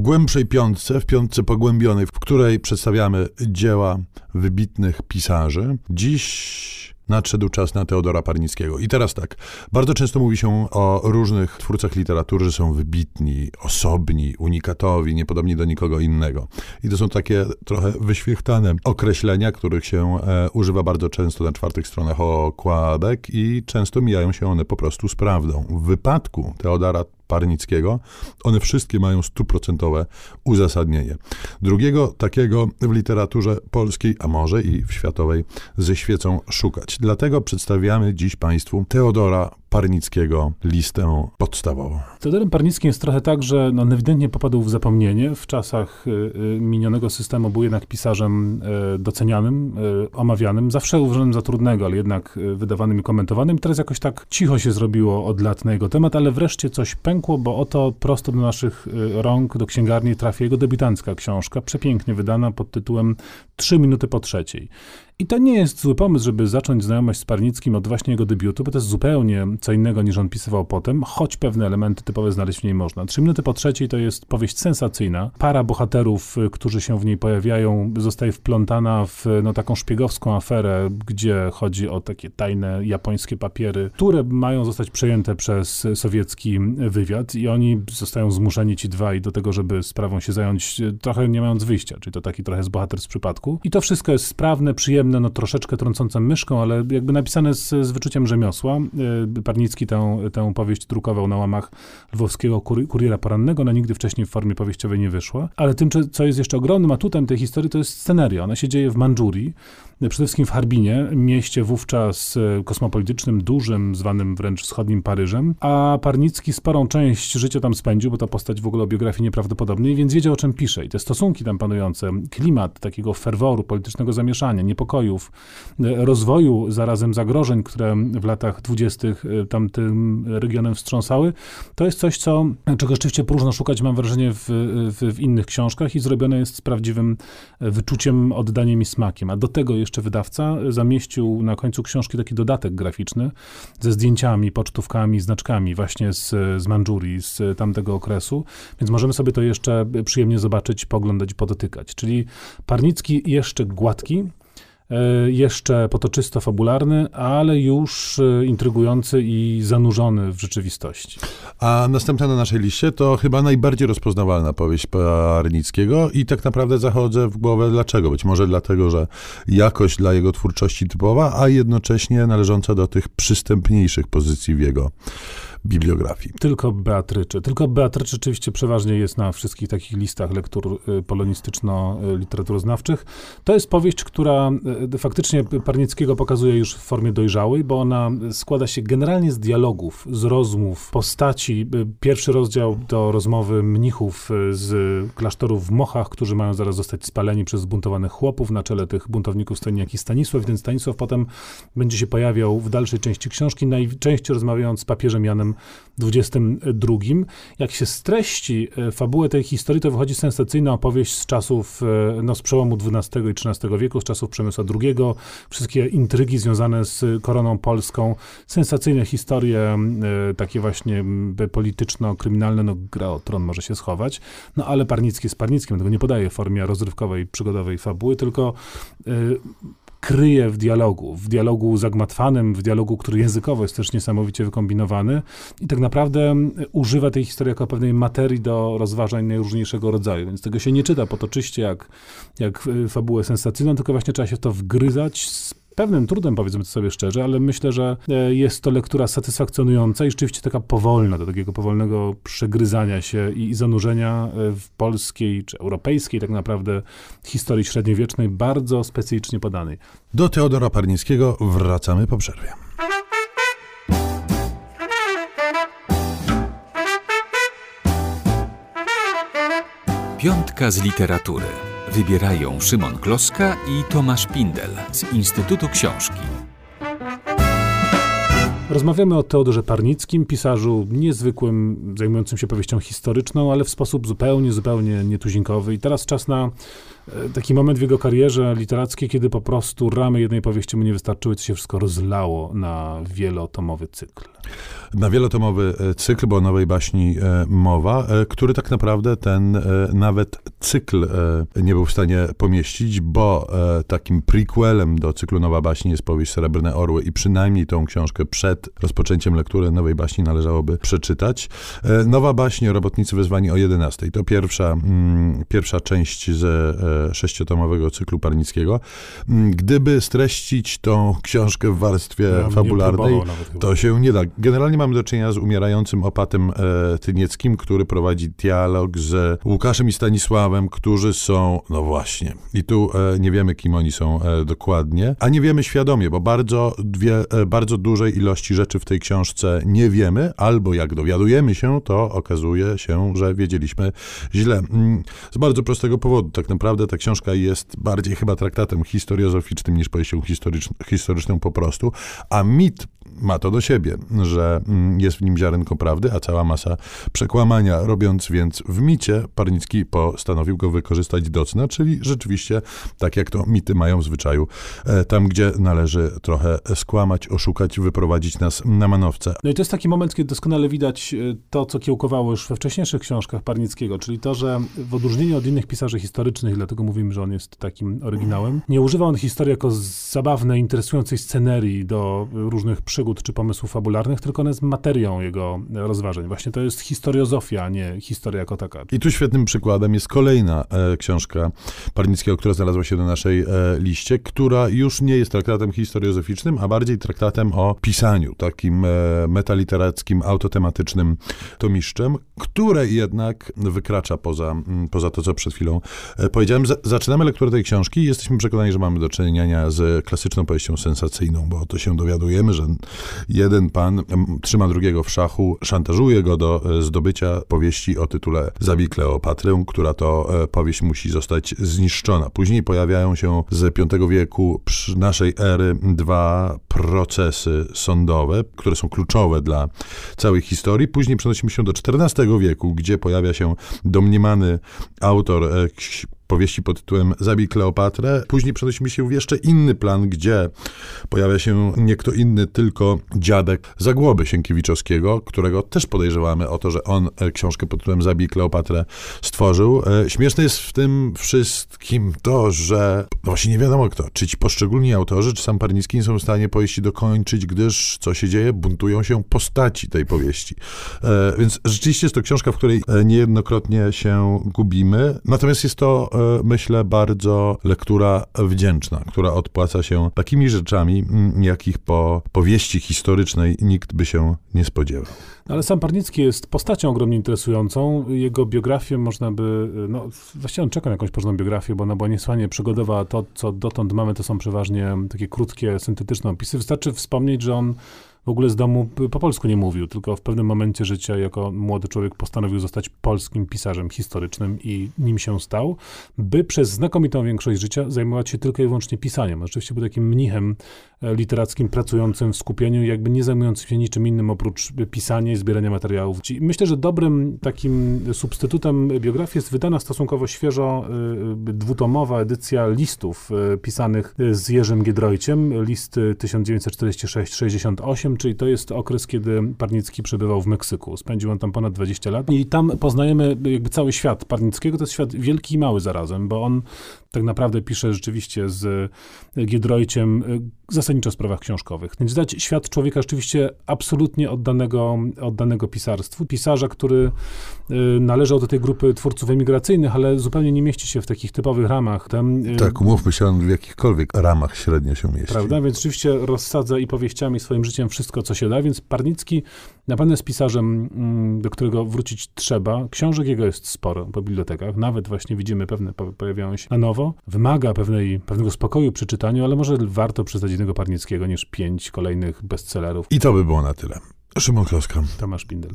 w głębszej piątce, w piątce pogłębionej, w której przedstawiamy dzieła wybitnych pisarzy. Dziś nadszedł czas na Teodora Parnickiego. I teraz tak, bardzo często mówi się o różnych twórcach literatury, że są wybitni, osobni, unikatowi, niepodobni do nikogo innego. I to są takie trochę wyświechtane określenia, których się e, używa bardzo często na czwartych stronach okładek i często mijają się one po prostu z prawdą. W wypadku Teodora Parnickiego, one wszystkie mają stuprocentowe uzasadnienie. Drugiego takiego w literaturze polskiej, a może i w światowej, ze świecą szukać. Dlatego przedstawiamy dziś Państwu Teodora Parnickiego listę podstawową. Teodorem Parnickim jest trochę tak, że no, ewidentnie popadł w zapomnienie. W czasach y, y, minionego systemu był jednak pisarzem y, docenianym, y, omawianym, zawsze uważanym za trudnego, ale jednak y, wydawanym i komentowanym. Teraz jakoś tak cicho się zrobiło od lat na jego temat, ale wreszcie coś pękło, bo oto prosto do naszych rąk, do księgarni trafi jego debiutancka książka, przepięknie wydana pod tytułem Trzy minuty po trzeciej. I to nie jest zły pomysł, żeby zacząć znajomość z Parnickim od właśnie jego debiutu, bo to jest zupełnie co innego niż on pisywał potem, choć pewne elementy typowe znaleźć w niej można. Trzy minuty po trzeciej to jest powieść sensacyjna. Para bohaterów, y, którzy się w niej pojawiają, zostaje wplątana w no, taką szpiegowską aferę, gdzie chodzi o takie tajne japońskie papiery, które mają zostać przejęte przez sowiecki wywiad i oni zostają zmuszeni ci dwaj do tego, żeby sprawą się zająć y, trochę nie mając wyjścia, czyli to taki trochę jest bohater z przypadku. I to wszystko jest sprawne, przyjemne, no troszeczkę trącące myszką, ale jakby napisane z, z wyczuciem rzemiosła. E, Parnicki tę, tę powieść drukował na łamach lwowskiego kur, kuriera porannego, ona nigdy wcześniej w formie powieściowej nie wyszła. Ale tym, co jest jeszcze ogromnym atutem tej historii, to jest sceneria. Ona się dzieje w Mandżurii, przede wszystkim w Harbinie, mieście wówczas e, kosmopolitycznym, dużym, zwanym wręcz wschodnim Paryżem, a Parnicki sporą część życia tam spędził, bo ta postać w ogóle o biografii nieprawdopodobnej, więc wiedział o czym pisze. I te stosunki tam panujące, klimat takiego ferworu, politycznego zamieszania, niepokojów, e, rozwoju, zarazem zagrożeń, które w latach dwudziestych e, tamtym regionem wstrząsały, to jest coś, co, czego rzeczywiście próżno szukać, mam wrażenie, w, w, w innych książkach i zrobione jest z prawdziwym wyczuciem, oddaniem i smakiem. A do tego jeszcze wydawca zamieścił na końcu książki taki dodatek graficzny ze zdjęciami, pocztówkami, znaczkami właśnie z, z Mandżurii, z tamtego okresu, więc możemy sobie to jeszcze przyjemnie zobaczyć, poglądać podotykać. Czyli Parnicki jeszcze gładki, E, jeszcze potoczysto fabularny, ale już e, intrygujący i zanurzony w rzeczywistości. A następna na naszej liście to chyba najbardziej rozpoznawalna powieść Parnickiego i tak naprawdę zachodzę w głowę dlaczego. Być może dlatego, że jakość dla jego twórczości typowa, a jednocześnie należąca do tych przystępniejszych pozycji w jego bibliografii. Tylko Beatrycze. Tylko Beatrycze oczywiście przeważnie jest na wszystkich takich listach lektur y, polonistyczno-literaturoznawczych. To jest powieść, która y, faktycznie Parnickiego pokazuje już w formie dojrzałej, bo ona składa się generalnie z dialogów, z rozmów, postaci. Y, pierwszy rozdział to rozmowy mnichów z klasztoru w Mochach, którzy mają zaraz zostać spaleni przez zbuntowanych chłopów. Na czele tych buntowników stoi niejaki Stanisław. Ten Stanisław potem będzie się pojawiał w dalszej części książki, najczęściej rozmawiając z papieżem Janem 22. Jak się streści e, fabułę tej historii, to wychodzi sensacyjna opowieść z czasów, e, no z przełomu XII i XIII wieku, z czasów Przemysła II, wszystkie intrygi związane z koroną polską, sensacyjne historie, e, takie właśnie polityczno-kryminalne, no gra o tron może się schować, no ale Parnicki jest Parnickim, tego nie podaje w formie rozrywkowej, przygodowej fabuły, tylko kryje w dialogu, w dialogu zagmatwanym, w dialogu, który językowo jest też niesamowicie wykombinowany i tak naprawdę używa tej historii jako pewnej materii do rozważań najróżniejszego rodzaju, więc tego się nie czyta potoczyście jak, jak fabułę sensacyjną, tylko właśnie trzeba się w to wgryzać, pewnym trudem, powiedzmy to sobie szczerze, ale myślę, że e, jest to lektura satysfakcjonująca i rzeczywiście taka powolna, do takiego powolnego przegryzania się i zanurzenia e, w polskiej czy europejskiej tak naprawdę historii średniowiecznej, bardzo specyficznie podanej. Do Teodora Parnickiego wracamy po przerwie. Piątka z literatury. Wybierają Szymon Kloska i Tomasz Pindel z Instytutu Książki. Rozmawiamy o Teodorze Parnickim, pisarzu niezwykłym, zajmującym się powieścią historyczną, ale w sposób zupełnie, zupełnie nietuzinkowy. I teraz czas na e, taki moment w jego karierze literackiej, kiedy po prostu ramy jednej powieści mu nie wystarczyły, to się wszystko rozlało na wielotomowy cykl. Na wielotomowy e, cykl, bo o nowej baśni e, mowa, który tak naprawdę ten nawet cykl nie był w stanie pomieścić, bo takim prequelem do cyklu Nowa Baśni jest powieść Srebrne Orły i przynajmniej tą książkę przed rozpoczęciem lektury Nowej Baśni należałoby przeczytać. E, Nowa Baśń Robotnicy Wezwani o 11. To pierwsza, mm, pierwsza część ze e, sześciotomowego cyklu Parnickiego. Mm, Gdyby streścić tą książkę w warstwie Ja fabularnej, to się nie da. Generalnie mamy do czynienia z umierającym opatem e, Tynieckim, który prowadzi dialog z Łukaszem i Stanisławem, którzy są, no właśnie, i tu e, nie wiemy, kim oni są e, dokładnie, a nie wiemy świadomie, bo bardzo, dwie, bardzo dużej ilości rzeczy w tej książce nie wiemy, albo jak dowiadujemy się, to okazuje się, że wiedzieliśmy źle. Mm, Z bardzo prostego powodu. Tak naprawdę ta książka jest bardziej chyba traktatem historiozoficznym niż powieścią historycz, historyczną po prostu, a mit ma to do siebie, że mm, jest w nim ziarenko prawdy, a cała masa przekłamania. Robiąc więc w micie, Parnicki postanowił go wykorzystać do cna, czyli rzeczywiście, tak jak to mity mają w zwyczaju, e, tam gdzie należy trochę skłamać, oszukać, wyprowadzić nas na manowce. No i to jest taki moment, kiedy doskonale widać e, to, co kiełkowało już we wcześniejszych książkach Parnickiego, czyli to, że w odróżnieniu od innych pisarzy historycznych, dlatego mówimy, że on jest takim oryginałem, nie używa on historii jako zabawnej, interesującej scenerii do różnych przygód czy pomysłów fabularnych, tylko ona jest materią jego rozważań. Właśnie to jest historiozofia, a nie historia jako taka. I tu świetnym przykładem jest kolejna e, książka Parnickiego, która znalazła się na naszej e, liście, która już nie jest traktatem historiozoficznym, a bardziej traktatem o pisaniu, takim e, metaliterackim, autotematycznym tomiszczem, które jednak wykracza poza, m, poza to, co przed chwilą e, powiedziałem. Z, zaczynamy lekturę tej książki i jesteśmy przekonani, że mamy do czynienia z klasyczną powieścią sensacyjną, bo to się dowiadujemy, że jeden pan trzyma drugiego w szachu, szantażuje go do e, zdobycia powieści o tytule Zabij Kleopatrę, która to e, powieść musi zostać zniszczona. Później pojawiają się z V wieku naszej ery dwa procesy sądowe, które są kluczowe dla całej historii. Później przenosimy się do XIV wieku, gdzie pojawia się domniemany autor e, powieści pod tytułem Zabij Kleopatrę. Później przenosimy się w jeszcze inny plan, gdzie pojawia się nie kto inny, tylko dziadek Zagłoby Sienkiewiczowskiego, którego też podejrzewamy o to, że on e, książkę pod tytułem Zabij Kleopatrę stworzył. E, Śmieszne jest w tym wszystkim to, że właśnie nie wiadomo kto, czy ci poszczególni autorzy, czy sam Parnicki nie są w stanie powieści dokończyć, gdyż co się dzieje? Buntują się postaci tej powieści. E, Więc rzeczywiście jest to książka, w której niejednokrotnie się gubimy. Natomiast jest to, myślę, bardzo lektura wdzięczna, która odpłaca się takimi rzeczami, jakich po powieści historycznej nikt by się nie spodziewał. Ale sam Parnicki jest postacią ogromnie interesującą. Jego biografię można by, no właściwie on czeka na jakąś porządną biografię, bo ona była niesłychanie przygodowa. To, co dotąd mamy, to są przeważnie takie krótkie, syntetyczne opisy. Wystarczy wspomnieć, że on w ogóle z domu po polsku nie mówił, tylko w pewnym momencie życia jako młody człowiek postanowił zostać polskim pisarzem historycznym i nim się stał, by przez znakomitą większość życia zajmować się tylko i wyłącznie pisaniem. Oczywiście był takim mnichem e, literackim, pracującym w skupieniu, jakby nie zajmującym się niczym innym oprócz pisania i zbierania materiałów. Myślę, że dobrym takim substytutem biografii jest wydana stosunkowo świeżo y, dwutomowa edycja listów y, pisanych z Jerzym Giedroyciem, listy 1946-68, czyli to jest okres, kiedy Parnicki przebywał w Meksyku. Spędził on tam ponad 20 lat i tam poznajemy jakby cały świat Parnickiego. To jest świat wielki i mały zarazem, bo on tak naprawdę pisze rzeczywiście z Giedroyciem y, zasadniczo o sprawach książkowych. Więc dać świat człowieka rzeczywiście absolutnie oddanego, oddanego pisarstwu. Pisarza, który y, należał do tej grupy twórców emigracyjnych, ale zupełnie nie mieści się w takich typowych ramach. Tam, Tak, umówmy się, on w jakichkolwiek ramach średnio się mieści. Prawda? Więc rzeczywiście rozsadza i powieściami, swoim życiem wszystko, co się da, więc Parnicki na pewno jest pisarzem, mm, do którego wrócić trzeba. Książek jego jest sporo po bibliotekach, nawet właśnie widzimy pewne po- pojawiają się na nowo. Wymaga pewnej, pewnego spokoju przy czytaniu, ale może warto przyznać jednego Parnickiego niż pięć kolejnych bestsellerów. I to by było na tyle. Szymon Kloska. Tomasz Pindel.